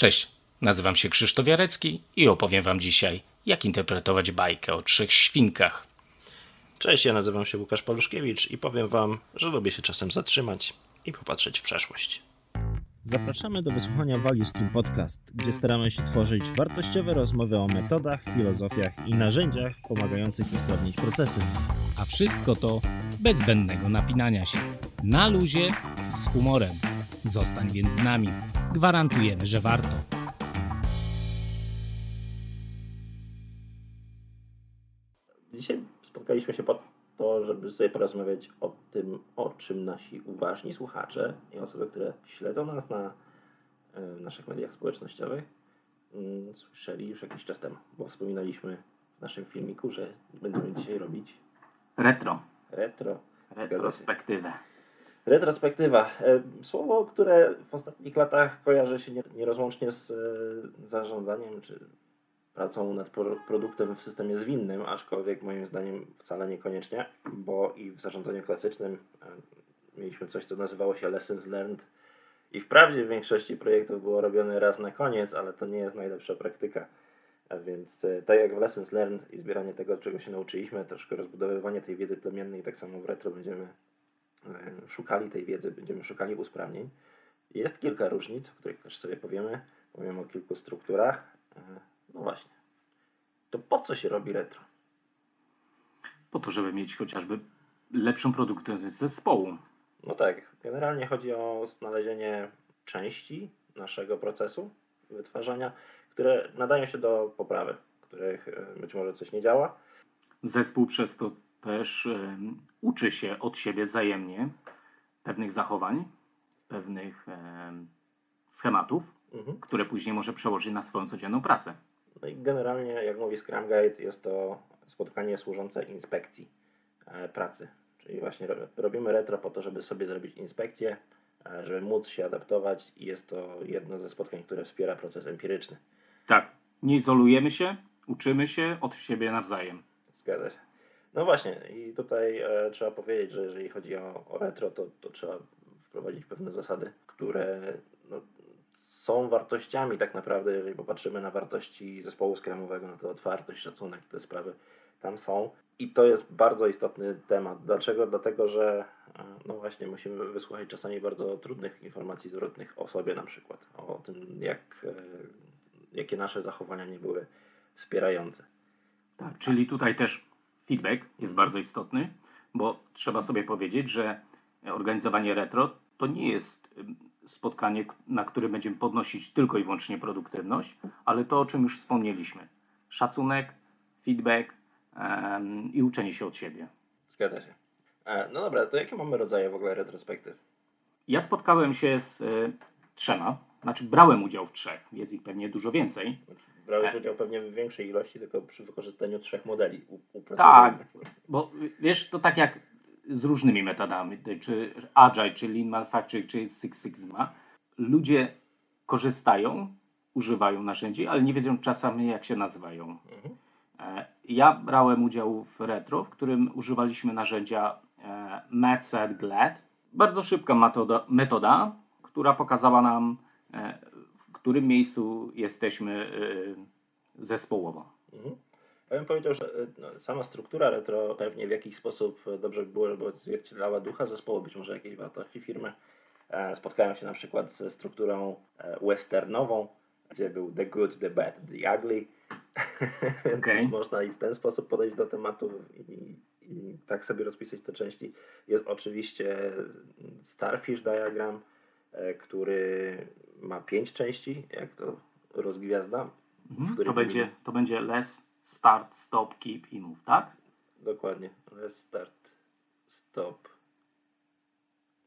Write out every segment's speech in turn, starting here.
Cześć, nazywam się Krzysztof Jarecki i opowiem Wam dzisiaj, jak interpretować bajkę o trzech świnkach. Cześć, ja nazywam się Łukasz Paluszkiewicz i powiem Wam, że lubię się czasem zatrzymać i popatrzeć w przeszłość. Zapraszamy do wysłuchania Value Stream Podcast, gdzie staramy się tworzyć wartościowe rozmowy o metodach, filozofiach i narzędziach pomagających usprawnić procesy. A wszystko to bez zbędnego napinania się. Na luzie, z humorem. Zostań więc z nami. Gwarantujemy, że warto. Dzisiaj spotkaliśmy się po to, żeby sobie porozmawiać o tym, o czym nasi uważni słuchacze i osoby, które śledzą nas na e, naszych mediach społecznościowych, mm, słyszeli już jakiś czas temu, bo wspominaliśmy w naszym filmiku, że będziemy dzisiaj robić Retro. retro. Retrospektywę. Retrospektywa. E, Słowo, które w ostatnich latach kojarzy się nie- nierozłącznie z e, zarządzaniem czy pracą nad pro- produktem w systemie zwinnym, aczkolwiek moim zdaniem wcale niekoniecznie, bo i w zarządzaniu klasycznym e, mieliśmy coś, co nazywało się Lessons Learned i wprawdzie w większości projektów było robione raz na koniec, ale to nie jest najlepsza praktyka. A więc tak jak w Lessons Learned i zbieranie tego, czego się nauczyliśmy, troszkę rozbudowywanie tej wiedzy plemiennej, tak samo w retro będziemy szukali tej wiedzy, będziemy szukali usprawnień. Jest kilka różnic, o których też sobie powiemy. Powiem o kilku strukturach. E, No właśnie. To po co się robi retro? Po to, żeby mieć chociażby lepszą produktywność zespołu. No tak, generalnie chodzi o znalezienie części naszego procesu wytwarzania, które nadają się do poprawy, których e, być może coś nie działa. Zespół przez to też uczy się od siebie wzajemnie pewnych zachowań, pewnych em, schematów, Mhm. które później może przełożyć na swoją codzienną pracę. No i generalnie, jak mówi Scrum Guide, jest to spotkanie służące inspekcji e, pracy. Czyli właśnie ro- robimy retro po to, żeby sobie zrobić inspekcję, e, żeby móc się adaptować i jest to jedno ze spotkań, które wspiera proces empiryczny. Tak, nie izolujemy się, uczymy się od siebie nawzajem. Zgadza się. No właśnie, i tutaj e, trzeba powiedzieć, że jeżeli chodzi o, o retro, to, to trzeba wprowadzić pewne zasady, które no, są wartościami tak naprawdę, jeżeli popatrzymy na wartości zespołu skramowego, na to otwartość, szacunek, te sprawy tam są. I to jest bardzo istotny temat. Dlaczego? Dlatego, że e, no właśnie musimy wysłuchać czasami bardzo trudnych informacji zwrotnych o sobie na przykład, o tym jak, e, jakie nasze zachowania nie były wspierające. Tak, czyli tutaj też feedback jest bardzo istotny, bo trzeba sobie powiedzieć, że organizowanie retro to nie jest spotkanie, na którym będziemy podnosić tylko i wyłącznie produktywność, ale to, o czym już wspomnieliśmy. Szacunek, feedback em, i uczenie się od siebie. Zgadza się. E, No dobra, to jakie mamy rodzaje w ogóle retrospektyw? Ja spotkałem się z y, trzema, znaczy brałem udział w trzech, jest ich pewnie dużo więcej. Brałeś udział pewnie w większej ilości, tylko przy wykorzystaniu trzech modeli Tak, bo wiesz, to tak jak z różnymi metodami, czy Agile, czy Lean Manufacturing, czy Six Sigma, ludzie korzystają, używają narzędzi, ale nie wiedzą czasami jak się nazywają. E, Ja brałem udział w retro, w którym używaliśmy narzędzia e, Mad, Sad, Glad. Bardzo szybka metoda, metoda która pokazała nam, e, którym miejscu jesteśmy e, zespołowo. Mhm. Ja bym powiedział, że e, no, sama struktura retro pewnie w jakiś sposób e, dobrze by było, żeby odzwierciedlała ducha zespołu, być może jakieś wartości firmy. E, Spotkałem się na przykład ze strukturą e, westernową, gdzie był the good, the bad, the ugly. Więc Okej. można i w ten sposób podejść do tematu i, i tak sobie rozpisać te części. Jest oczywiście Starfish diagram, który ma pięć części, jak to rozgwiazda. Mhm. To, będzie, to będzie less, start, stop, keep i move, tak? Dokładnie. Let's start, stop,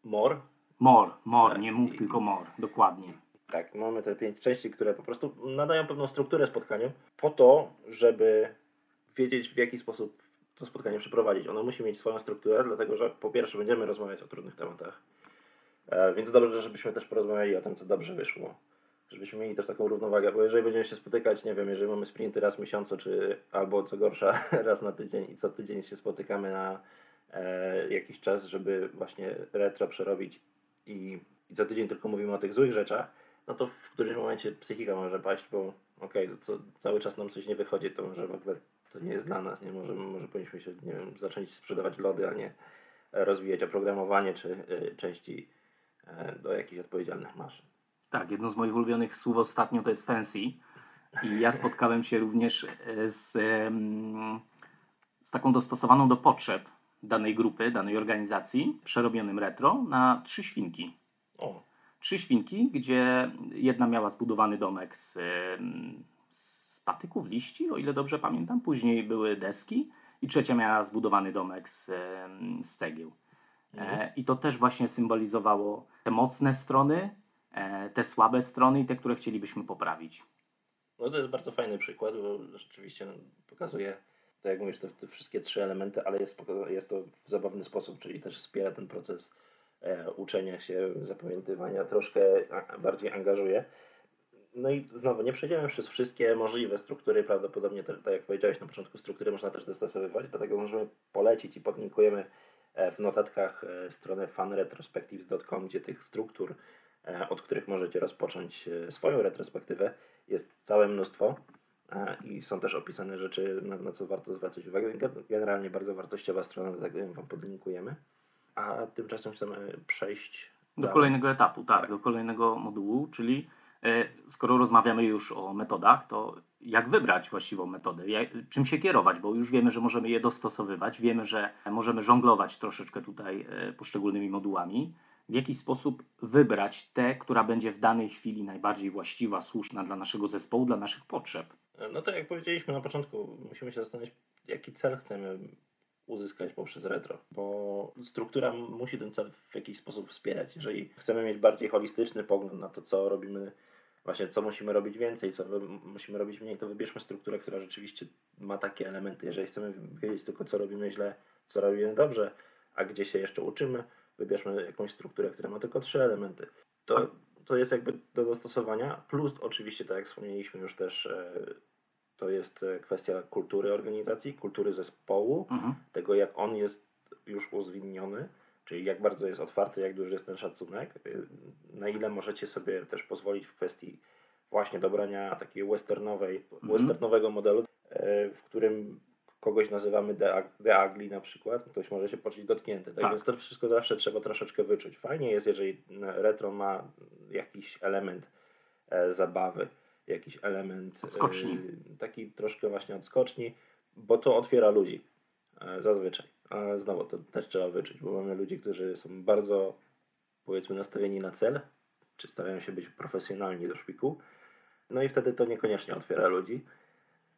more. More, more, Tak, nie move, i- tylko more, dokładnie. Tak, mamy te pięć części, które po prostu nadają pewną strukturę spotkaniu po to, żeby wiedzieć w jaki sposób to spotkanie przeprowadzić. Ono musi mieć swoją strukturę, dlatego że po pierwsze będziemy rozmawiać o trudnych tematach, e, więc dobrze, żebyśmy też porozmawiali o tym, co dobrze wyszło. Żebyśmy mieli też taką równowagę, bo jeżeli będziemy się spotykać, nie wiem, jeżeli mamy sprinty raz w miesiącu, czy albo co gorsza raz na tydzień i co tydzień się spotykamy na e, jakiś czas, żeby właśnie retro przerobić i, i co tydzień tylko mówimy o tych złych rzeczach, no to w którymś momencie psychika może paść, bo okej, okay, to cały czas nam coś nie wychodzi, to może w ogóle to nie jest dla nas, nie? Może, może powinniśmy się, nie wiem, zacząć sprzedawać lody, a nie rozwijać oprogramowanie czy y, części do jakichś odpowiedzialnych maszyn. Tak, jedno z moich ulubionych słów ostatnio to jest fancy. I ja spotkałem się również z, z taką dostosowaną do potrzeb danej grupy, danej organizacji, przerobionym retro na trzy świnki. O. Trzy świnki, gdzie jedna miała zbudowany domek z, z patyków liści, o ile dobrze pamiętam. Później były deski i trzecia miała zbudowany domek z, z cegieł. Mhm. E, I to też właśnie symbolizowało te mocne strony, e, te słabe strony i te, które chcielibyśmy poprawić. No to jest bardzo fajny przykład, bo rzeczywiście no, pokazuje, tak jak mówisz, te, te, wszystkie trzy elementy, ale jest, jest to w zabawny sposób, czyli też wspiera ten proces e, uczenia się, zapamiętywania, troszkę bardziej angażuje. No i znowu, nie przejdziemy przez wszystkie możliwe struktury, prawdopodobnie, tak jak powiedziałeś na początku, struktury można też dostosowywać, dlatego możemy polecić i podlinkujemy w notatkach e, stronę fanretrospectives.com, gdzie tych struktur, e, od których możecie rozpocząć swoją retrospektywę, jest całe mnóstwo i są też opisane rzeczy, na, co warto zwracać uwagę. Generalnie bardzo wartościowa strona, tak Wam podlinkujemy. A tymczasem chcemy przejść do kolejnego etapu, tak, tak, do kolejnego modułu, czyli E, skoro rozmawiamy już o metodach, to jak wybrać właściwą metodę, jak, czym się kierować, bo już wiemy, że możemy je dostosowywać, wiemy, że możemy żonglować troszeczkę tutaj e, poszczególnymi modułami. W jaki sposób wybrać tę, która będzie w danej chwili najbardziej właściwa, słuszna dla naszego zespołu, dla naszych potrzeb? No to jak powiedzieliśmy na początku, musimy się zastanowić, jaki cel chcemy uzyskać poprzez retro, bo struktura musi ten cel w jakiś sposób wspierać. Jeżeli chcemy mieć bardziej holistyczny pogląd na to, co robimy właśnie co musimy robić więcej, co musimy robić mniej, to wybierzmy strukturę, która rzeczywiście ma takie elementy. Jeżeli chcemy wiedzieć tylko, co robimy źle, co robimy dobrze, a gdzie się jeszcze uczymy, wybierzmy jakąś strukturę, która ma tylko trzy elementy. To, to jest jakby do dostosowania, plus oczywiście, tak jak wspomnieliśmy już też, e, to jest e, kwestia kultury organizacji, kultury zespołu, mhm. tego jak on jest już uzwinniony Czyli jak bardzo jest otwarty, jak duży jest ten szacunek, y, na ile możecie sobie też pozwolić w kwestii właśnie dobrania takiego westernowej, mm. westernowego modelu, y, w którym kogoś nazywamy Ugly na przykład, ktoś może się poczuć dotknięty. Tak? tak? Więc to wszystko zawsze trzeba troszeczkę wyczuć. Fajnie jest, jeżeli retro ma jakiś element e, zabawy, jakiś element odskoczni. E, taki troszkę właśnie odskoczni, bo to otwiera ludzi e, zazwyczaj. A znowu to też trzeba wyczuć, bo mamy ludzi, którzy są bardzo powiedzmy nastawieni na cel, czy starają się być profesjonalni do szpiku. No i wtedy to niekoniecznie otwiera ludzi.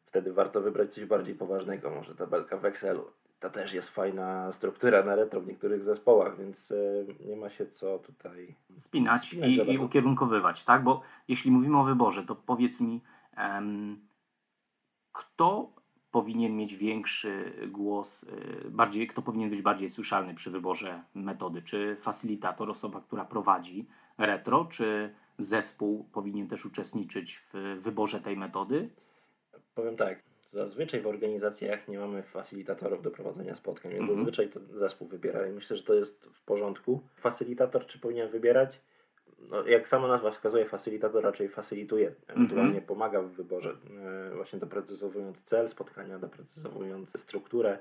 Wtedy warto wybrać coś bardziej poważnego, może tabelka w Excelu. To też jest fajna struktura na retro w niektórych zespołach, więc e, nie ma się co tutaj spinać, spinać i, i ukierunkowywać, tak? Bo jeśli mówimy o wyborze, to powiedz mi, um, kto powinien mieć większy głos, y, bardziej, kto powinien być bardziej słyszalny przy wyborze metody? Czy facilitator, osoba, która prowadzi retro, czy zespół powinien też uczestniczyć w wyborze tej metody? Powiem tak, zazwyczaj w organizacjach nie mamy facilitatorów do prowadzenia spotkań, więc mm -hmm. zazwyczaj to zespół wybiera i myślę, że to jest w porządku. Facilitator czy powinien wybierać? No, jak sama nazwa wskazuje, facilitator raczej facilituje, ewentualnie mm -hmm. pomaga w wyborze, e, właśnie doprecyzowując cel spotkania, doprecyzowując strukturę,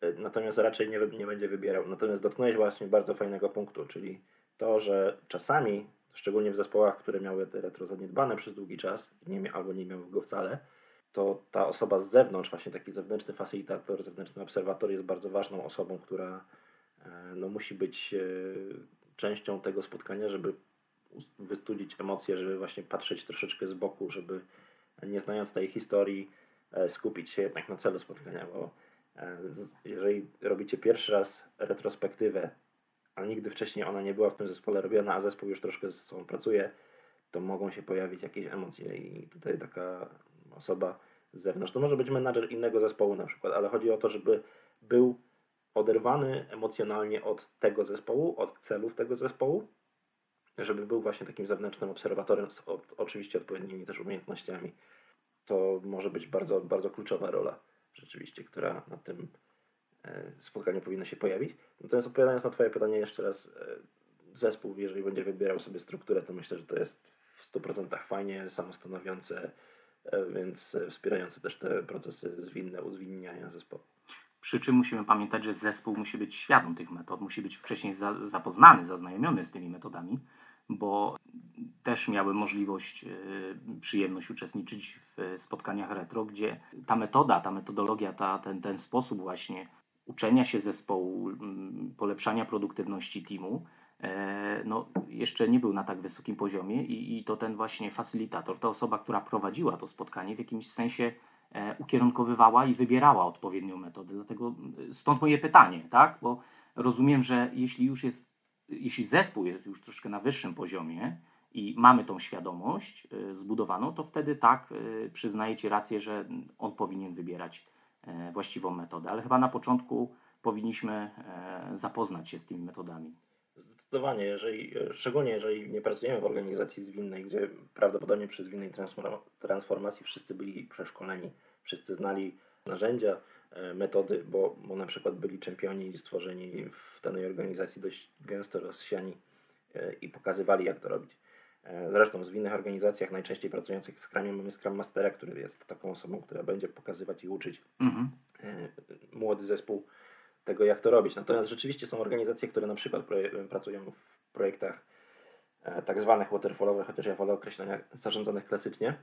e, natomiast raczej nie, nie będzie wybierał. Natomiast dotknąłeś właśnie bardzo fajnego punktu, czyli to, że czasami, szczególnie w zespołach, które miały te retro zaniedbane przez długi czas, nie, albo nie miały go wcale, to ta osoba z zewnątrz, właśnie taki zewnętrzny facilitator, zewnętrzny obserwator jest bardzo ważną osobą, która e, no, musi być częścią tego spotkania, żeby wystudzić emocje, żeby właśnie patrzeć troszeczkę z boku, żeby nie znając tej historii e, skupić się jednak na celu spotkania, bo e, jeżeli robicie pierwszy raz retrospektywę, a nigdy wcześniej ona nie była w tym zespole robiona, a zespół już troszkę ze sobą pracuje, to mogą się pojawić jakieś emocje i tutaj taka osoba z zewnątrz, to może być menadżer innego zespołu na przykład, ale chodzi o to, żeby był oderwany emocjonalnie od tego zespołu, od celów tego zespołu, żeby był właśnie takim zewnętrznym obserwatorem z oczywiście odpowiednimi też umiejętnościami. To może być bardzo, bardzo kluczowa rola rzeczywiście, która na tym e, spotkaniu powinna się pojawić. Natomiast odpowiadając na Twoje pytanie jeszcze raz, e, zespół, jeżeli będzie wybierał sobie strukturę, to myślę, że to jest w 100% fajnie, samostanowiące, e, więc wspierające też te procesy zwinne, uzwinniania zespołu. Przy czym musimy pamiętać, że zespół musi być świadom tych metod, musi być wcześniej za, zapoznany, zaznajomiony z tymi metodami, bo też miałem możliwość, yy, przyjemność uczestniczyć w spotkaniach retro, gdzie ta metoda, ta metodologia, ta, ten, ten sposób właśnie uczenia się zespołu, yy, polepszania produktywności teamu, e, no, jeszcze nie był na tak wysokim poziomie i, i to ten właśnie facylitator, ta osoba, która prowadziła to spotkanie, w jakimś sensie E, ukierunkowywała i wybierała odpowiednią metodę. Dlatego e, stąd moje pytanie, tak? Bo rozumiem, że jeśli już jest, jeśli zespół jest już troszkę na wyższym poziomie i mamy tą świadomość e, zbudowaną, to wtedy tak przyznajecie rację, że on powinien wybierać właściwą metodę. Ale chyba na początku powinniśmy zapoznać się z tymi metodami. Zdecydowanie, jeżeli, szczególnie jeżeli nie pracujemy w organizacji zwinnej, gdzie prawdopodobnie przy zwinnej transformacji wszyscy byli przeszkoleni, wszyscy znali narzędzia, e, metody, bo, bo na przykład byli czempioni stworzeni w danej organizacji dość gęsto rozsiani e, i pokazywali, jak to robić. E, zresztą w zwinnych organizacjach, najczęściej pracujących w Scrumie, mamy Scrum Mastera, który jest taką osobą, która będzie pokazywać i uczyć mhm. młody zespół tego, jak to robić. Natomiast rzeczywiście są organizacje, które na przykład pracują w projektach tak zwanych waterfallowych, chociaż ja wolę określenia zarządzanych klasycznie,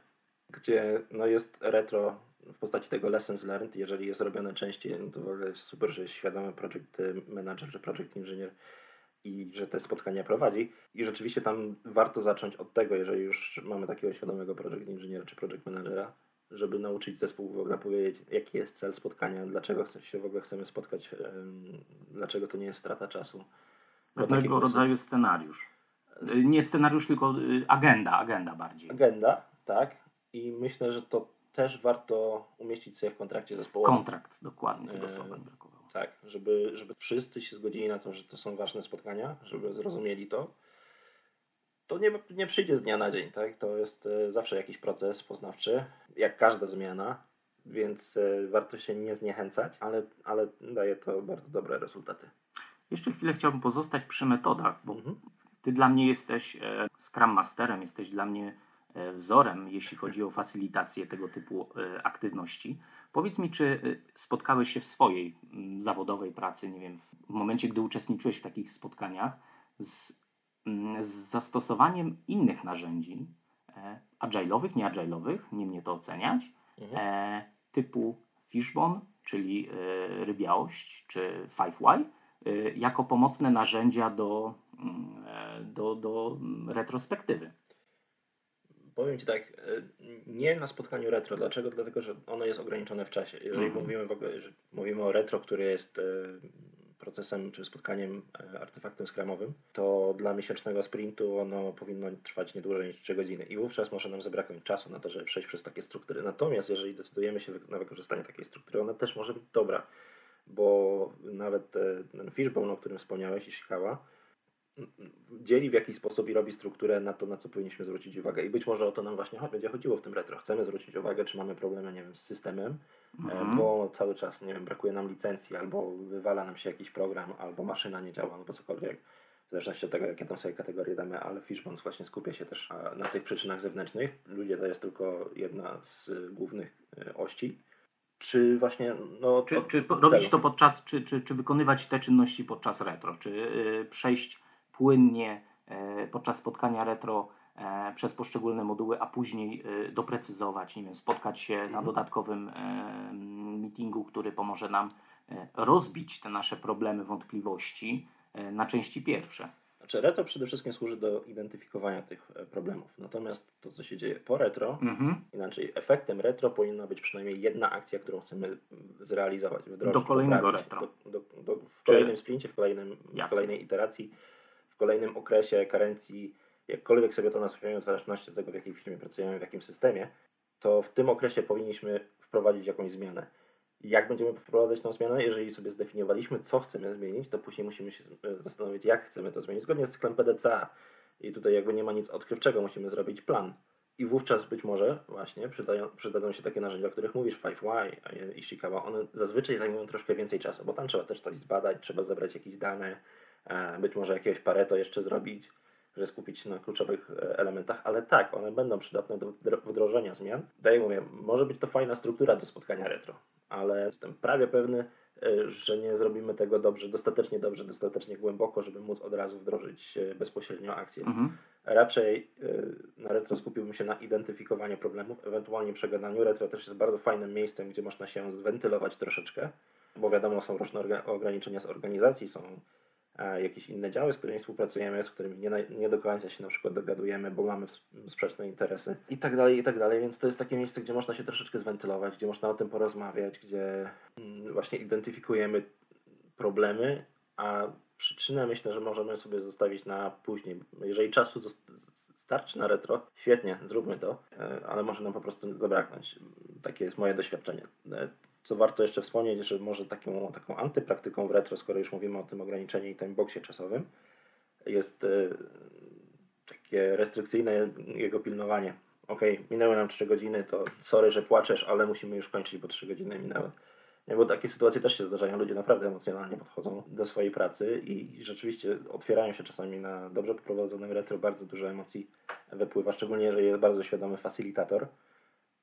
gdzie no jest retro w postaci tego lessons learned. Jeżeli jest robione częściej, no to w ogóle jest super, że jest świadomy project manager czy project engineer i że te spotkania prowadzi. I rzeczywiście tam warto zacząć od tego, jeżeli już mamy takiego świadomego project engineera czy project managera, żeby nauczyć zespół w ogóle powiedzieć, jaki jest cel spotkania, dlaczego się w ogóle chcemy spotkać, dlaczego to nie jest strata czasu. Pewnego rodzaju scenariusz. Y, nie scenariusz, tylko y, agenda, agenda bardziej. Agenda, tak. I myślę, że to też warto umieścić sobie w kontrakcie zespołowym. Kontrakt, dokładnie, tego słowa brakowało. Tak, żeby, żeby wszyscy się zgodzili na to, że to są ważne spotkania, żeby zrozumieli to to nie, nie przyjdzie z dnia na dzień, tak? To jest e, zawsze jakiś proces poznawczy, jak każda zmiana, więc e, warto się nie zniechęcać, ale, ale daje to bardzo dobre rezultaty. Jeszcze chwilę chciałbym pozostać przy metodach, bo mhm. ty dla mnie jesteś e, Scrum Masterem, jesteś dla mnie wzorem, jeśli chodzi o facylitację tego typu aktywności. Powiedz mi, czy spotkałeś się w swojej zawodowej pracy, nie wiem, w momencie, gdy uczestniczyłeś w takich spotkaniach z Mm, z zastosowaniem innych narzędzi, e, agile'owych, nie agile'owych, nie mnie to oceniać, mhm. e, typu Fishbone, czyli e, rybiałość, czy 5Y, jako pomocne narzędzia do, mm, do, do retrospektywy. Powiem Ci tak, nie na spotkaniu retro. Dlaczego? Dlatego, że ono jest ograniczone w czasie. Jeżeli mhm. mówimy w ogóle, że mówimy o retro, które jest procesem czy spotkaniem e, artefaktem skramowym, to dla miesięcznego sprintu ono powinno trwać nie dłużej niż 3 godziny i wówczas może nam zabraknąć czasu na to, żeby przejść przez takie struktury. Natomiast jeżeli decydujemy się na wykorzystanie takiej struktury, ona też może być dobra, bo nawet e, ten fishbone, o którym wspomniałeś, Ishikawa, dzieli w jakiś sposób i robi strukturę na to, na co powinniśmy zwrócić uwagę. I być może o to nam właśnie będzie chodziło w tym retro. Chcemy zwrócić uwagę, czy mamy problemy, nie wiem, z systemem, mhm. bo cały czas, nie wiem, brakuje nam licencji, albo wywala nam się jakiś program, albo maszyna nie działa, albo cokolwiek. W zależności od tego, jakie tam sobie kategorie damy, ale Fishbones właśnie skupia się też na tych przyczynach zewnętrznych. Ludzie to jest tylko jedna z głównych e, ości. Czy właśnie. No, czy, czy robić to podczas, czy, czy, czy wykonywać te czynności podczas retro, czy yy, przejść płynnie e, podczas spotkania retro e, przez poszczególne moduły, a później e, doprecyzować, nie wiem, spotkać się mhm. na dodatkowym meetingu, który pomoże nam rozbić te nasze problemy, wątpliwości na części pierwsze. Znaczy retro przede wszystkim służy do identyfikowania tych problemów. Natomiast to, co się dzieje po retro, mhm. inaczej efektem retro powinna być przynajmniej jedna akcja, którą chcemy zrealizować, wdrożyć, do kolejnego retro. Do, do, do, w kolejnym Czy... sprincie, w, kolejnym, w kolejnej iteracji w kolejnym okresie karencji, jakkolwiek sobie to nazwiemy, w zależności od tego, w jakiej firmie pracujemy, w jakim systemie, to w tym okresie powinniśmy wprowadzić jakąś zmianę. Jak będziemy wprowadzać tę zmianę? Jeżeli sobie zdefiniowaliśmy, co chcemy zmienić, to później musimy się zastanowić, jak chcemy to zmienić. Zgodnie z cyklem PDCA. I tutaj jakby nie ma nic odkrywczego, musimy zrobić plan. I wówczas być może właśnie przydają, przydadzą się takie narzędzia, o których mówisz, 5Y i Shikawa. One zazwyczaj zajmują troszkę więcej czasu, bo tam trzeba też coś zbadać, trzeba zebrać jakieś dane, być może jakiegoś pareto jeszcze zrobić, że skupić się na kluczowych e, elementach, ale tak, one będą przydatne do wdrożenia zmian. Daję mówię, może być to fajna struktura do spotkania retro, ale jestem prawie pewny, e, że nie zrobimy tego dobrze, dostatecznie dobrze, dostatecznie głęboko, żeby móc od razu wdrożyć e, bezpośrednio akcję. Mhm. Raczej na retro skupiłbym się na identyfikowaniu problemów, ewentualnie przegadaniu. Retro też jest bardzo fajnym miejscem, gdzie można się zwentylować troszeczkę, bo wiadomo, są różne ograniczenia z organizacji, są jakieś inne działy, z którymi współpracujemy, z którymi nie, nie do końca się na przykład dogadujemy, bo mamy sprzeczne interesy i tak dalej, i tak dalej. Więc to jest takie miejsce, gdzie można się troszeczkę zwentylować, gdzie można o tym porozmawiać, gdzie mm, właśnie identyfikujemy problemy, a przyczynę myślę, że możemy sobie zostawić na później. Jeżeli czasu starczy na retro, świetnie, zróbmy to, e, ale może nam po prostu zabraknąć. Takie jest moje doświadczenie. E, co warto jeszcze wspomnieć, że może taką, taką antypraktyką w retro, skoro już mówimy o tym ograniczeniu i timeboxie czasowym, jest y, takie restrykcyjne jego pilnowanie. Ok, minęły nam 3 godziny, to sorry, że płaczesz, ale musimy już kończyć, bo 3 godziny minęły. Nie, bo takie sytuacje też się zdarzają. Ludzie naprawdę emocjonalnie podchodzą do swojej pracy i rzeczywiście otwierają się czasami na dobrze poprowadzonym retro. Bardzo dużo emocji wypływa, szczególnie jeżeli jest bardzo świadomy facilitator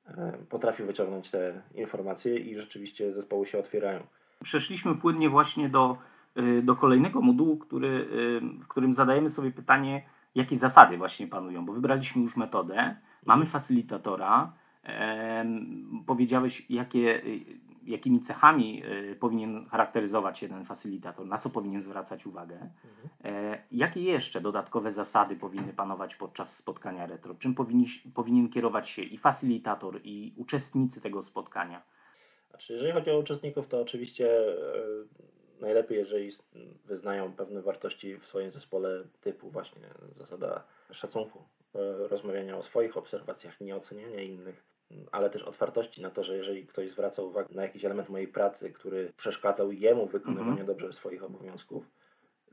E, potrafi wyciągnąć te informacje i rzeczywiście zespoły się otwierają. Przeszliśmy płynnie właśnie do, e, do kolejnego modułu, który, e, w którym zadajemy sobie pytanie, jakie zasady właśnie panują, bo wybraliśmy już metodę, mamy facilitatora, powiedziałeś, jakie, jakimi cechami y, powinien charakteryzować się ten facilitator, na co powinien zwracać uwagę, mhm. E, jakie jeszcze dodatkowe zasady powinny panować podczas spotkania retro, czym powinni, powinien kierować się i facilitator, i uczestnicy tego spotkania. Znaczy, jeżeli chodzi o uczestników, to oczywiście e, najlepiej, jeżeli wyznają pewne wartości w swoim zespole, typu właśnie zasada szacunku, e, rozmawiania o swoich obserwacjach, nie oceniania innych, ale też otwartości na to, że jeżeli ktoś zwraca uwagę na jakiś element mojej pracy, który przeszkadzał jemu w wykonywaniu -hmm. dobrze swoich obowiązków,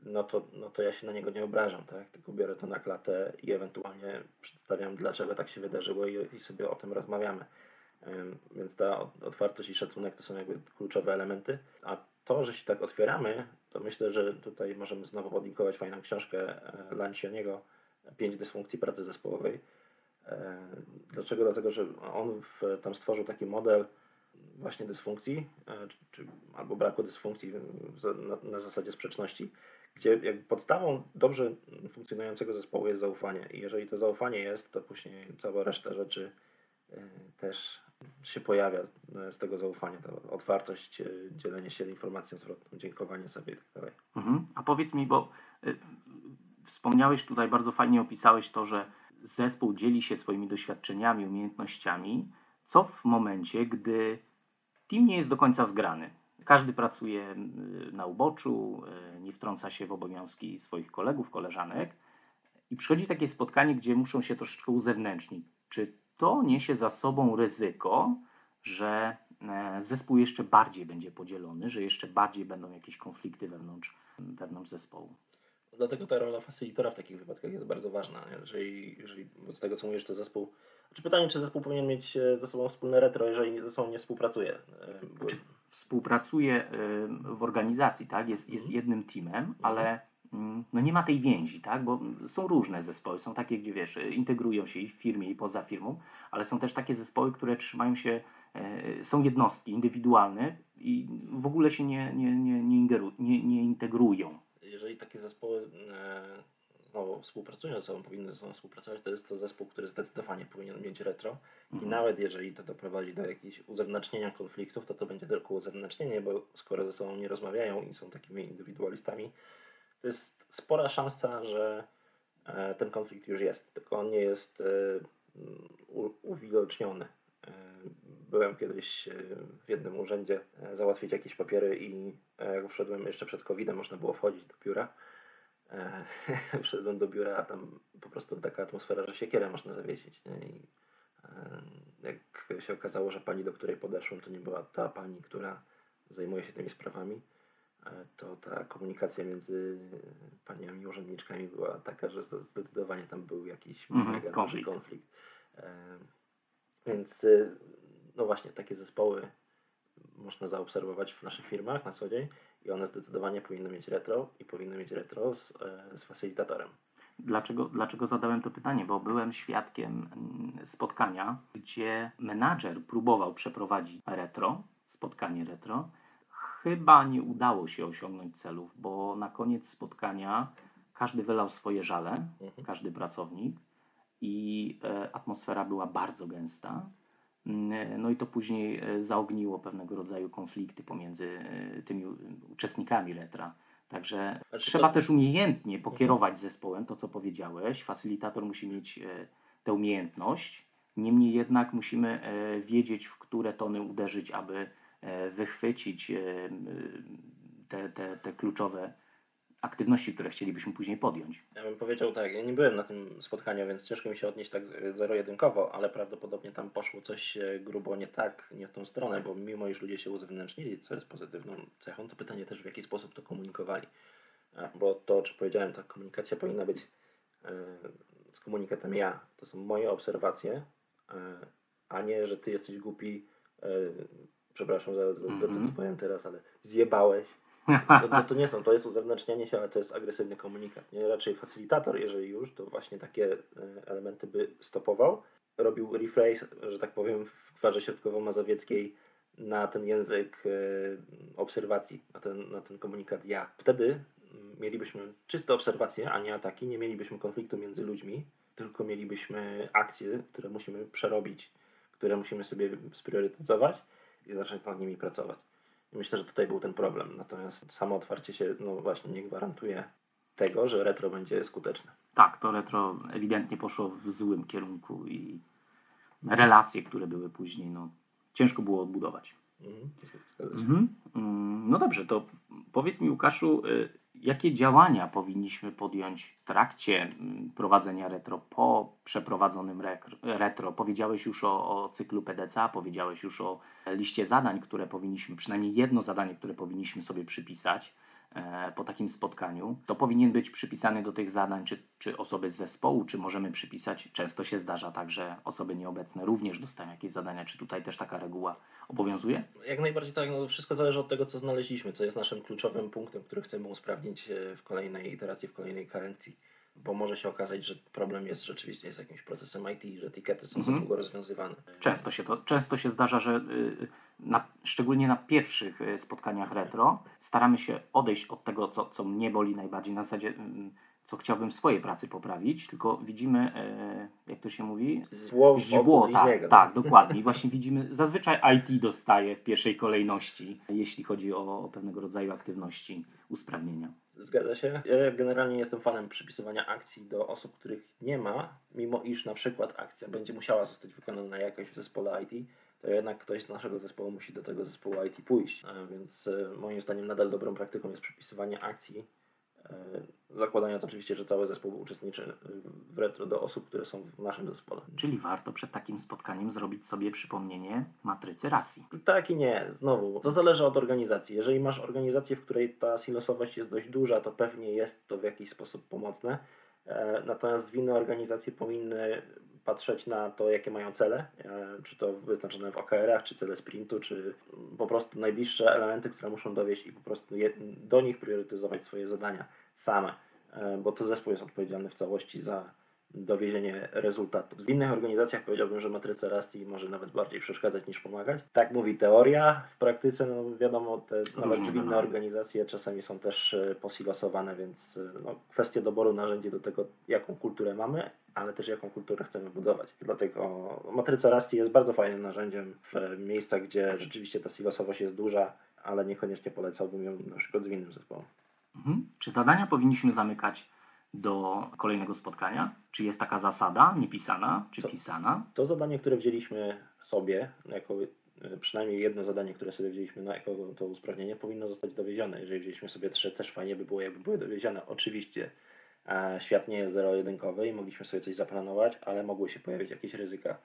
no to, no to ja się na niego nie obrażam, tak? tylko biorę to na klatę i ewentualnie przedstawiam, dlaczego tak się wydarzyło i, i sobie o tym rozmawiamy. Więc ta otwartość i szacunek to są jakby kluczowe elementy. A to, że się tak otwieramy, to myślę, że tutaj możemy znowu podlinkować fajną książkę e, Lancianiego Pięć dysfunkcji pracy zespołowej dlaczego? Dlatego, że on w, tam stworzył taki model właśnie dysfunkcji, e, czy, albo braku dysfunkcji na, na, zasadzie sprzeczności, gdzie podstawą dobrze funkcjonującego zespołu jest zaufanie. I jeżeli to zaufanie jest, to później cała reszta rzeczy e, też się pojawia z tego zaufania, ta otwartość, dzielenie się informacją zwrotną, dziękowanie sobie itd. Tak mhm. A powiedz mi, bo wspomniałeś tutaj, bardzo fajnie opisałeś to, że zespół dzieli się swoimi doświadczeniami, umiejętnościami, co w momencie, gdy team nie jest do końca zgrany. Każdy pracuje y, na uboczu, y, nie wtrąca się w obowiązki swoich kolegów, koleżanek i przychodzi takie spotkanie, gdzie muszą się troszeczkę uzewnętrznić. Czy to niesie za sobą ryzyko, że e, zespół jeszcze bardziej będzie podzielony, że jeszcze bardziej będą jakieś konflikty wewnątrz, wewnątrz zespołu? Dlatego ta rola facilitora w takich wypadkach jest bardzo ważna. Jeżeli, jeżeli z tego co mówisz, to zespół. Znaczy pytanie, czy zespół powinien mieć e, ze sobą wspólne retro, jeżeli ze sobą nie współpracuje? E, bo... Współpracuje w organizacji, tak? Jest, jest mhm. jednym teamem, mhm. ale mm, no nie ma tej więzi, tak? Bo są różne zespoły. Są takie, gdzie wiesz, integrują się i w firmie, i poza firmą, ale są też takie zespoły, które trzymają się, e, są jednostki indywidualne i w ogóle się nie, nie, nie, nie, nie, nie integrują jeżeli takie zespoły e, znowu współpracują ze sobą, powinny ze sobą współpracować, to jest to zespół, który zdecydowanie powinien mieć retro. Mhm. I nawet jeżeli to doprowadzi do jakichś uzewnętrznienia konfliktów, to to będzie tylko uzewnętrznienie, bo skoro ze sobą nie rozmawiają i są takimi indywidualistami, to jest spora szansa, że e, ten konflikt już jest, tylko on nie jest e, uwidoczniony. Byłem kiedyś w jednym urzędzie załatwić jakieś papiery i jak wszedłem jeszcze przed COVID-em, można było wchodzić do biura. Wszedłem do biura, a tam po prostu taka atmosfera, że siekierę można zawiesić. Nie? I jak się okazało, że pani, do której podeszłem, to nie była ta pani, która zajmuje się tymi sprawami, to ta komunikacja między paniami urzędniczkami była taka, że zdecydowanie tam był jakiś mm, konflikt. konflikt. Więc no właśnie, takie zespoły można zaobserwować w naszych firmach na co dzień i one zdecydowanie powinny mieć retro i powinny mieć retro z, e, z facilitatorem. Dlaczego, dlaczego zadałem to pytanie? Bo byłem świadkiem mm, spotkania, gdzie menadżer próbował przeprowadzić retro, spotkanie retro. Chyba nie udało się osiągnąć celów, bo na koniec spotkania każdy wylał swoje żale, Mhm. każdy pracownik i e, atmosfera była bardzo gęsta. Mm, No i to później e, zaogniło pewnego rodzaju konflikty pomiędzy e, tymi uczestnikami retra. Także Znaczy trzeba to- też umiejętnie pokierować zespołem, to co powiedziałeś. Facylitator musi mieć e, tę umiejętność. Niemniej jednak musimy e, wiedzieć, w które tony uderzyć, aby e, wychwycić e, te, te, te kluczowe aktywności, które chcielibyśmy później podjąć. Ja bym powiedział tak, ja nie byłem na tym spotkaniu, więc ciężko mi się odnieść tak zero-jedynkowo, ale prawdopodobnie tam poszło coś e, grubo nie tak, nie w tą stronę, bo mimo iż ludzie się uzewnętrznili, co jest pozytywną cechą, to pytanie też w jaki sposób to komunikowali. Bo to, czy powiedziałem, ta komunikacja powinna być e, z komunikatem ja. To są moje obserwacje, e, a nie, że ty jesteś głupi, przepraszam za, za, za to, co Mhm. powiem teraz, ale zjebałeś. No, to nie są, to jest uzewnętrznianie się, ale to jest agresywny komunikat. Nie? Raczej facylitator, jeżeli już, to właśnie takie e, elementy by stopował. Robił rephrase, że tak powiem, w kwarze środkowo-mazowieckiej na ten język e, obserwacji, na ten, na ten komunikat ja. Wtedy mm, mielibyśmy czyste obserwacje, a nie ataki, nie mielibyśmy konfliktu między ludźmi, tylko mielibyśmy akcje, które musimy przerobić, które musimy sobie spriorytetyzować i zacząć nad nimi pracować. I myślę, że tutaj był ten problem. Natomiast samo otwarcie się, no właśnie, nie gwarantuje tego, że retro będzie skuteczne. Tak, to retro ewidentnie poszło w złym kierunku i relacje, które były później, no, ciężko było odbudować. Mhm. Mhm. Mm, No dobrze, to powiedz mi, Łukaszu, y, jakie działania powinniśmy podjąć w trakcie mm, prowadzenia retro, po przeprowadzonym retro? Powiedziałeś już o, o cyklu PDCA, powiedziałeś już o liście zadań, które powinniśmy, przynajmniej jedno zadanie, które powinniśmy sobie przypisać po takim spotkaniu. To powinien być przypisany do tych zadań, czy, czy osoby z zespołu, czy możemy przypisać, często się zdarza tak, że osoby nieobecne również dostają jakieś zadania, czy tutaj też taka reguła obowiązuje? Jak najbardziej tak, no wszystko zależy od tego, co znaleźliśmy, co jest naszym kluczowym punktem, który chcemy usprawnić e, w kolejnej iteracji, w kolejnej karencji. Bo może się okazać, że problem jest rzeczywiście jest jakimś procesem IT, że etykiety są Mhm. za długo rozwiązywane. Często się, to, często się zdarza, że y, na, szczególnie na pierwszych y, spotkaniach retro staramy się odejść od tego, co, co mnie boli najbardziej, na zasadzie mm, co chciałbym w swojej pracy poprawić, tylko widzimy, e, jak to się mówi, Zło źdźbło, tak, tak, dokładnie. I właśnie widzimy, zazwyczaj IT dostaje w pierwszej kolejności, jeśli chodzi o pewnego rodzaju aktywności usprawnienia. Zgadza się. Ja generalnie jestem fanem przypisywania akcji do osób, których nie ma, mimo iż na przykład akcja będzie musiała zostać wykonana jakoś w zespole IT, to jednak ktoś z naszego zespołu musi do tego zespołu IT pójść. A Więc e, moim zdaniem nadal dobrą praktyką jest przypisywanie akcji, e, zakładając oczywiście, że cały zespół uczestniczy e, w retro do osób, które są w naszym zespole. Czyli warto przed takim spotkaniem zrobić sobie przypomnienie matrycy RASI. I tak i nie. Znowu, to zależy od organizacji. Jeżeli masz organizację, w której ta silosowość jest dość duża, to pewnie jest to w jakiś sposób pomocne. E, Natomiast zwinne organizacje powinny patrzeć na to, jakie mają cele, e, czy to wyznaczone w OKR-ach, czy cele sprintu, czy po prostu najbliższe elementy, które muszą dowieść i po prostu je, do nich priorytetyzować swoje zadania same, E, bo to zespół jest odpowiedzialny w całości za dowiezienie rezultatu. W innych organizacjach powiedziałbym, że matryca RASTI może nawet bardziej przeszkadzać niż pomagać. Tak mówi teoria, w praktyce no wiadomo, te nawet zwinne organizacje czasami są też e, posilosowane, więc no, kwestia doboru narzędzi do tego, jaką kulturę mamy, ale też jaką kulturę chcemy budować. Dlatego matryca RASTI jest bardzo fajnym narzędziem w miejscach, gdzie rzeczywiście ta silosowość jest duża, ale niekoniecznie polecałbym ją na przykład zwinnym zespołom. Mhm. Czy zadania powinniśmy zamykać do kolejnego spotkania? Czy jest taka zasada niepisana, czy To- pisana? To zadanie, które wzięliśmy sobie, jako e, przynajmniej jedno zadanie, które sobie wzięliśmy na jako to usprawnienie, powinno zostać dowiezione. Jeżeli wzięliśmy sobie trzy, też fajnie by było, jakby były dowiezione. Oczywiście świat nie jest zero-jedynkowy i mogliśmy sobie coś zaplanować, ale mogły się pojawić jakieś ryzyka,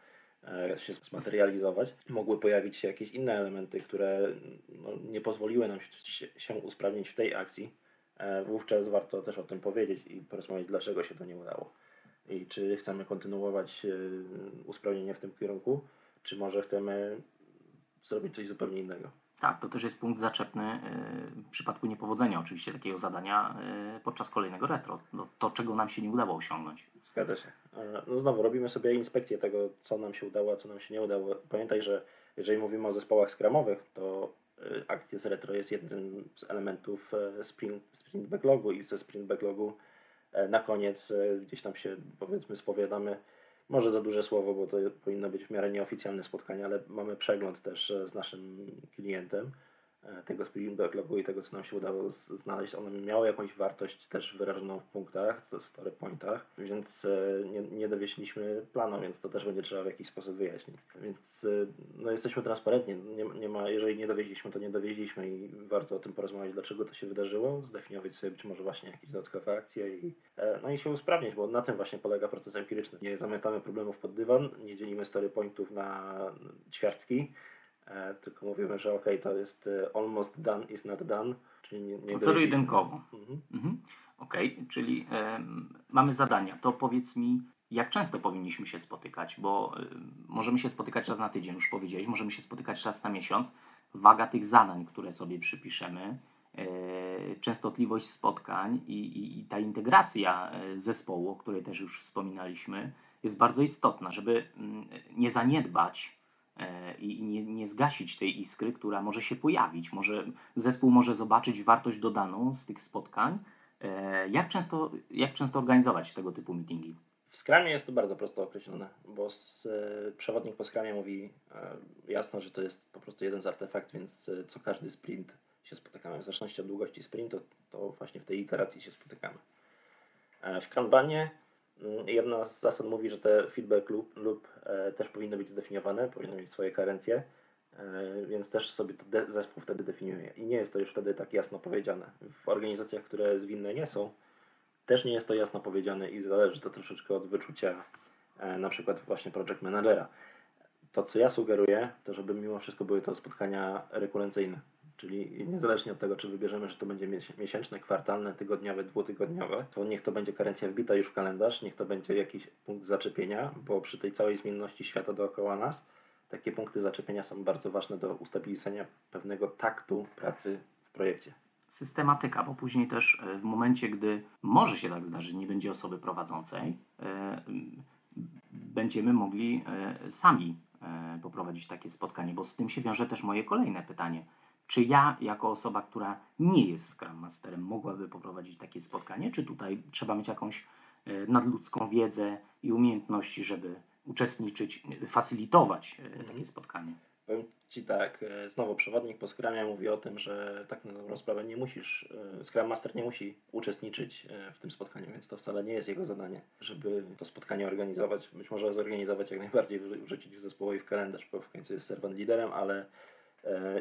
e, się zmaterializować. Mogły pojawić się jakieś inne elementy, które no, nie pozwoliły nam się, się usprawnić w tej akcji. E, wówczas warto też o tym powiedzieć i porozmawiać, dlaczego się to nie udało i czy chcemy kontynuować e, usprawnienie w tym kierunku, czy może chcemy zrobić coś zupełnie innego. Tak, to też jest punkt zaczepny e, w przypadku niepowodzenia oczywiście takiego zadania e, podczas kolejnego retro. No, to, czego nam się nie udało osiągnąć. Zgadza się. E, no znowu, robimy sobie inspekcję tego, co nam się udało, a co nam się nie udało. Pamiętaj, że jeżeli mówimy o zespołach skramowych, to akcja z retro jest jednym z elementów sprint, sprint backlogu i ze sprint backlogu na koniec gdzieś tam się powiedzmy spowiadamy może za duże słowo, bo to powinno być w miarę nieoficjalne spotkanie, ale mamy przegląd też z naszym klientem. E, tego Spring Backlogu i tego, co nam się udało znaleźć, one miały jakąś wartość też wyrażoną w punktach, story pointach, więc e, nie, nie dowieśliśmy planu, więc to też będzie trzeba w jakiś sposób wyjaśnić. Więc e, no, jesteśmy transparentni. Nie, nie ma, jeżeli nie dowieźliśmy, to nie dowieźliśmy i warto o tym porozmawiać, dlaczego to się wydarzyło, zdefiniować sobie być może właśnie jakieś dodatkowe akcje i, no i się usprawnić, bo na tym właśnie polega proces empiryczny. Nie zamykamy problemów pod dywan, nie dzielimy story pointów na ćwiartki, E, tylko mówimy, że ok, to jest e, almost done is not done, czyli nie, nie Zero-jedynkowo. Mhm. Mhm. Ok, czyli mamy zadania. To powiedz mi, jak często powinniśmy się spotykać, bo y, możemy się spotykać raz na tydzień, już powiedziałeś, możemy się spotykać raz na miesiąc. Waga tych zadań, które sobie przypiszemy, y, częstotliwość spotkań i, i, i ta integracja zespołu, o której też już wspominaliśmy, jest bardzo istotna, żeby mm, nie zaniedbać E, i nie, nie zgasić tej iskry, która może się pojawić. Może, zespół może zobaczyć wartość dodaną z tych spotkań. E, jak często, jak często organizować tego typu meetingi? W Scrumie jest to bardzo prosto określone, bo z, e, przewodnik po Scrumie mówi jasno, że to jest po prostu jeden z artefakt, więc co każdy sprint się spotykamy. W zależności od długości sprintu, to właśnie w tej iteracji się spotykamy. W Kanbanie jedna z zasad mówi, że te feedback loop, loop e, też powinny być zdefiniowane, powinny mieć swoje karencje, e, więc też sobie to zespół wtedy definiuje. I nie jest to już wtedy tak jasno powiedziane. W organizacjach, które zwinne nie są, też nie jest to jasno powiedziane i zależy to troszeczkę od wyczucia e, na przykład właśnie project managera. To, co ja sugeruję, to żeby mimo wszystko były to spotkania rekurencyjne Czyli niezależnie od tego, czy wybierzemy, że to będzie miesięczne, kwartalne, tygodniowe, dwutygodniowe, to niech to będzie karencja wbita już w kalendarz, niech to będzie jakiś punkt zaczepienia, bo przy tej całej zmienności świata dookoła nas, takie punkty zaczepienia są bardzo ważne do ustabilizowania pewnego taktu pracy w projekcie. Systematyka, bo później też e, w momencie, gdy może się tak zdarzyć, nie będzie osoby prowadzącej, e, będziemy mogli e, sami poprowadzić takie spotkanie, bo z tym się wiąże też moje kolejne pytanie czy ja, jako osoba, która nie jest Scrum Masterem, mogłaby poprowadzić takie spotkanie? Czy tutaj trzeba mieć jakąś e, nadludzką wiedzę i umiejętności, żeby uczestniczyć, facilitować e, takie mhm. spotkanie? Powiem Ci tak, e, znowu przewodnik po Scrumie mówi o tym, że tak na dobrą sprawę nie musisz, Scrum Master nie musi uczestniczyć w tym spotkaniu, więc to wcale nie jest jego zadanie, żeby to spotkanie organizować. Być może zorganizować jak najbardziej, wrzucić w zespołowi w kalendarz, bo w końcu jest serwant liderem, ale E,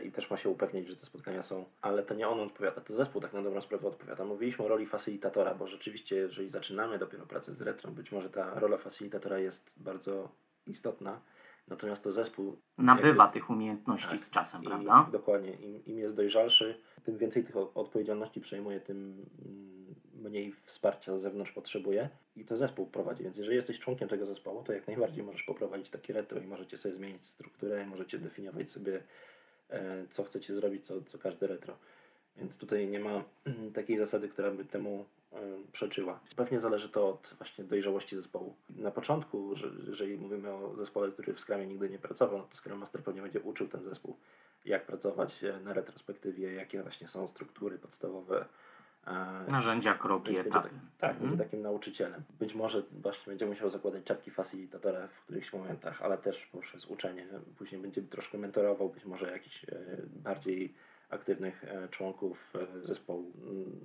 i też ma się upewnić, że te spotkania są, ale to nie on odpowiada, to zespół tak na dobrą sprawę odpowiada. Mówiliśmy o roli facilitatora, bo rzeczywiście, jeżeli zaczynamy dopiero pracę z retro, być może ta rola facilitatora jest bardzo istotna, natomiast to zespół nabywa jakby, tych umiejętności tak, z czasem, prawda? I, dokładnie, Im, im jest dojrzalszy, tym więcej tych odpowiedzialności przejmuje, tym mm, mniej wsparcia z zewnątrz potrzebuje i to zespół prowadzi. Więc jeżeli jesteś członkiem tego zespołu, to jak najbardziej możesz poprowadzić takie retro i możecie sobie zmienić strukturę, możecie definiować sobie E, co chcecie zrobić, co, co każdy retro. Więc tutaj nie ma takiej zasady, która by temu e, przeczyła. Pewnie zależy to od właśnie dojrzałości zespołu. Na początku, że, jeżeli mówimy o zespole, który w Scrumie nigdy nie pracował, no to Scrum Master pewnie będzie uczył ten zespół, jak pracować e, na retrospektywie, jakie właśnie są struktury podstawowe, Narzędzia, kroki, etapy. Tak, tak mhm. będzie takim nauczycielem. Być może właśnie będzie musiał zakładać czapki facilitatora w którychś momentach, ale też poprzez uczenie. Później będzie troszkę mentorował być może jakichś e, bardziej aktywnych e, członków e, zespołu.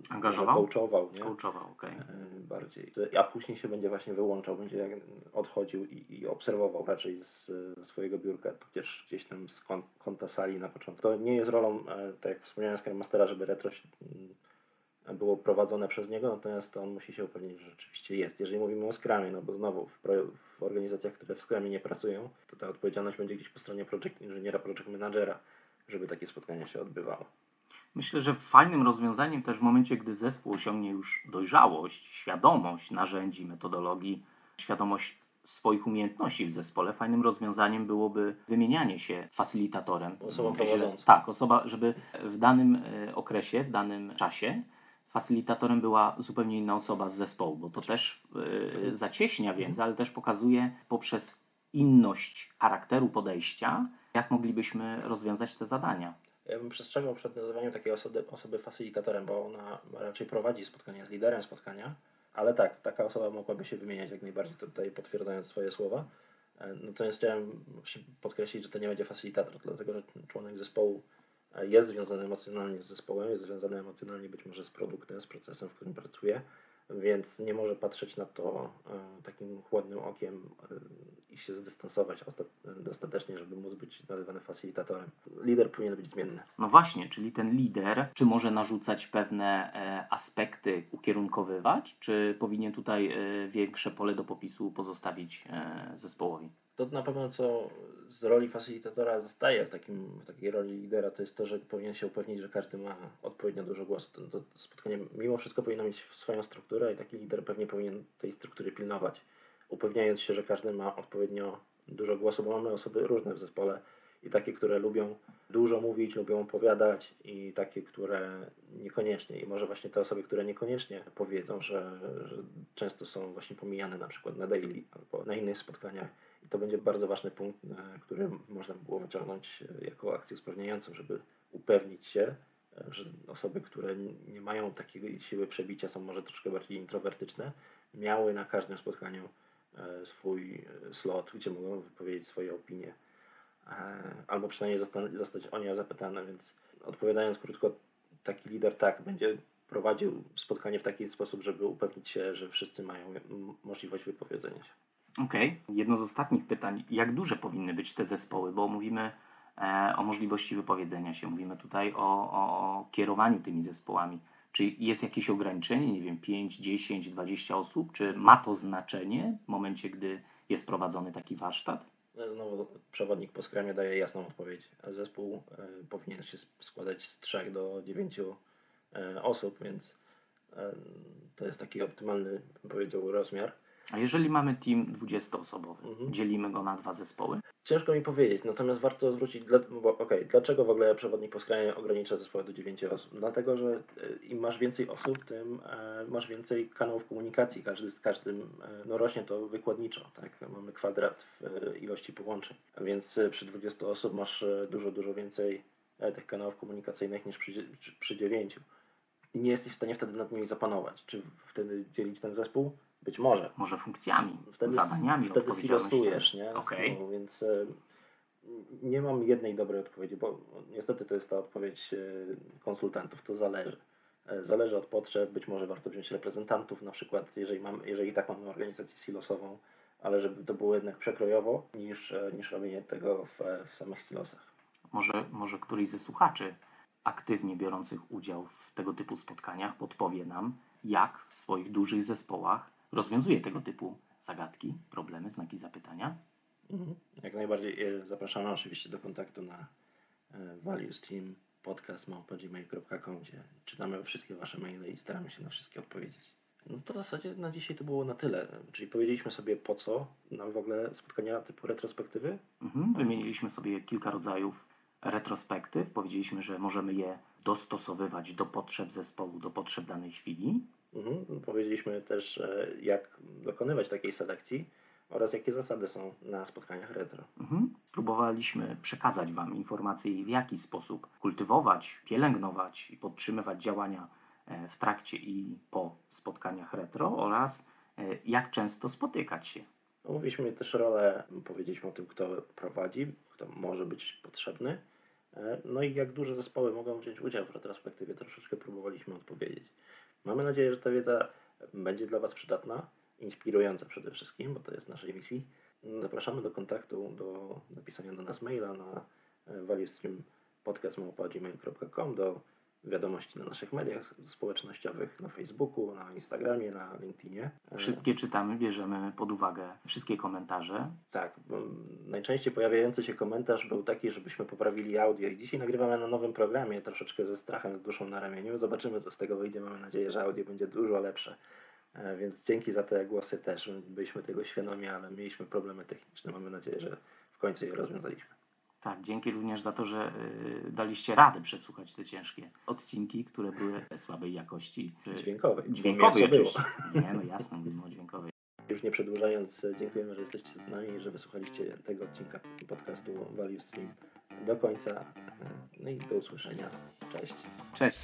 Angażował? Coachował, nie? Coachował, okej. Okay. Bardziej. A później się będzie właśnie wyłączał, będzie odchodził i, i obserwował raczej z, z swojego biurka, tudzież gdzieś tam z kąta sali na początku. To nie jest rolą, tak jak wspomniałem, Scrum Mastera, żeby retro było prowadzone przez niego, natomiast on musi się upewnić, że rzeczywiście jest. Jeżeli mówimy o Scrumie, no bo znowu w, w organizacjach, które w Scrumie nie pracują, to ta odpowiedzialność będzie gdzieś po stronie project inżyniera, project managera, żeby takie spotkania się odbywały. Myślę, że fajnym rozwiązaniem też w momencie, gdy zespół osiągnie już dojrzałość, świadomość narzędzi, metodologii, świadomość swoich umiejętności w zespole, fajnym rozwiązaniem byłoby wymienianie się facylitatorem. Osobą prowadzącą. Tak, osoba, żeby w danym e, okresie, w danym czasie facylitatorem była zupełnie inna osoba z zespołu, bo to też e, zacieśnia więzy, ale też pokazuje poprzez inność charakteru podejścia, jak moglibyśmy rozwiązać te zadania. Ja bym przestrzegał przed nazywaniem takiej osoby, osoby facylitatorem, bo ona raczej prowadzi spotkania, jest liderem spotkania, ale tak, taka osoba mogłaby się wymieniać jak najbardziej, tutaj potwierdzając Twoje słowa. E, Natomiast chciałem podkreślić, że to nie będzie facylitator, dlatego że członek zespołu jest związany emocjonalnie z zespołem, jest związany emocjonalnie być może z produktem, z procesem, w którym pracuje, więc nie może patrzeć na to e, takim chłodnym okiem e, i się zdystansować ostat- dostatecznie, żeby móc być nazywany facylitatorem. Lider powinien być zmienny. No właśnie, czyli ten lider, czy może narzucać pewne e, aspekty, ukierunkowywać, czy powinien tutaj większe pole do popisu pozostawić zespołowi? To na pewno co z roli facylitatora zostaje w, takim, w takiej roli lidera, to jest to, że powinien się upewnić, że każdy ma odpowiednio dużo głosu. To, to spotkanie mimo wszystko powinno mieć swoją strukturę i taki lider pewnie powinien tej struktury pilnować, upewniając się, że każdy ma odpowiednio dużo głosu, bo mamy osoby różne w zespole i takie, które lubią dużo mówić, lubią opowiadać i takie, które niekoniecznie. I może właśnie te osoby, które niekoniecznie powiedzą, że, że często są właśnie pomijane na przykład na daily albo na innych spotkaniach. To będzie bardzo ważny punkt, e, który można by było wyciągnąć e, jako akcję usprawniającą, żeby upewnić się, e, że osoby, które nie mają takiej siły przebicia, są może troszkę bardziej introwertyczne, miały na każdym spotkaniu swój slot, gdzie mogą wypowiedzieć swoje opinie albo przynajmniej zosta- zostać o nie zapytane, więc odpowiadając krótko, taki lider tak będzie prowadził spotkanie w taki sposób, żeby upewnić się, że wszyscy mają możliwość wypowiedzenia się. Okej. Jedno z ostatnich pytań. Jak duże powinny być te zespoły? Bo mówimy e, o możliwości wypowiedzenia się, mówimy tutaj o, o, kierowaniu tymi zespołami. Czy jest jakieś ograniczenie, nie wiem, 5, 10, 20 osób? Czy ma to znaczenie w momencie, gdy jest prowadzony taki warsztat? Znowu przewodnik po skramie daje jasną odpowiedź. Zespół e, powinien się składać z 3 do 9 e, osób, więc e, to jest taki optymalny, bym powiedział, rozmiar. A jeżeli mamy team 20-osobowy, Mhm. dzielimy go na dwa zespoły? Ciężko mi powiedzieć, natomiast warto zwrócić, dla, bo okej, dlaczego w ogóle przewodnik po skrajnie ogranicza zespoły do 9 osób? Dlatego, że e, im masz więcej osób, tym e, masz więcej kanałów komunikacji, każdy z każdym, e, no rośnie to wykładniczo, tak? Mamy kwadrat w e, ilości połączeń, więc e, przy 20 osób masz dużo, dużo więcej tych kanałów komunikacyjnych niż przy, przy, przy 9. I nie jesteś w stanie wtedy nad nimi zapanować. Czy wtedy dzielić ten zespół? Być może Może funkcjami, wtedy, zadaniami, wtedy silosujesz, nie? Okej. Znowu, więc e, nie mam jednej dobrej odpowiedzi, bo niestety to jest ta odpowiedź e, konsultantów, to zależy. E, Zależy od potrzeb, być może warto wziąć reprezentantów, na przykład jeżeli, mam, jeżeli tak mamy organizację silosową, ale żeby to było jednak przekrojowo, niż, niż robienie tego w, w samych silosach. Może, może któryś ze słuchaczy aktywnie biorących udział w tego typu spotkaniach podpowie nam, jak w swoich dużych zespołach rozwiązuje tego typu zagadki, problemy, znaki zapytania. Mhm. Jak najbardziej zapraszamy oczywiście do kontaktu na e, valuestream podcast.gmail.com, gdzie czytamy wszystkie Wasze maile i staramy się na wszystkie odpowiedzieć. No to w zasadzie na dzisiaj to było na tyle. Czyli powiedzieliśmy sobie po co nam w ogóle spotkania typu retrospektywy. Mhm. Wymieniliśmy sobie kilka rodzajów retrospektyw. Powiedzieliśmy, że możemy je dostosowywać do potrzeb zespołu, do potrzeb danej chwili. Mhm. Powiedzieliśmy też e, jak dokonywać takiej selekcji oraz jakie zasady są na spotkaniach retro. Mhm. Spróbowaliśmy przekazać Wam informacje, w jaki sposób kultywować, pielęgnować i podtrzymywać działania e, w trakcie i po spotkaniach retro oraz e, jak często spotykać się. Omówiliśmy też rolę, powiedzieliśmy o tym, kto prowadzi, kto może być potrzebny. No i jak duże zespoły mogą wziąć udział w retrospektywie, troszeczkę próbowaliśmy odpowiedzieć. Mamy nadzieję, że ta wiedza będzie dla Was przydatna, inspirująca przede wszystkim, bo to jest naszej misji. Zapraszamy do kontaktu, do napisania do nas maila na e, valuestreampodcast.gmail.com do wiadomości na naszych mediach społecznościowych, na Facebooku, na Instagramie, na LinkedInie. Wszystkie czytamy, bierzemy pod uwagę wszystkie komentarze. Tak, najczęściej pojawiający się komentarz był taki, żebyśmy poprawili audio i dzisiaj nagrywamy na nowym programie, troszeczkę ze strachem, z duszą na ramieniu. Zobaczymy, co z tego wyjdzie. Mamy nadzieję, że audio będzie dużo lepsze. E, Więc dzięki za te głosy też. Byliśmy tego świadomi, ale mieliśmy problemy techniczne. Mamy nadzieję, że w końcu je rozwiązaliśmy. Tak, dzięki również za to, że y, daliście radę przesłuchać te ciężkie odcinki, które były słabej jakości. Dźwiękowej. Dźwiękowej było. oczywiście. Nie, no jasne, mówimy o dźwiękowej. Już nie przedłużając, dziękujemy, że jesteście z nami i że wysłuchaliście tego odcinka podcastu Value Stream do końca. No i do usłyszenia. Cześć. Cześć.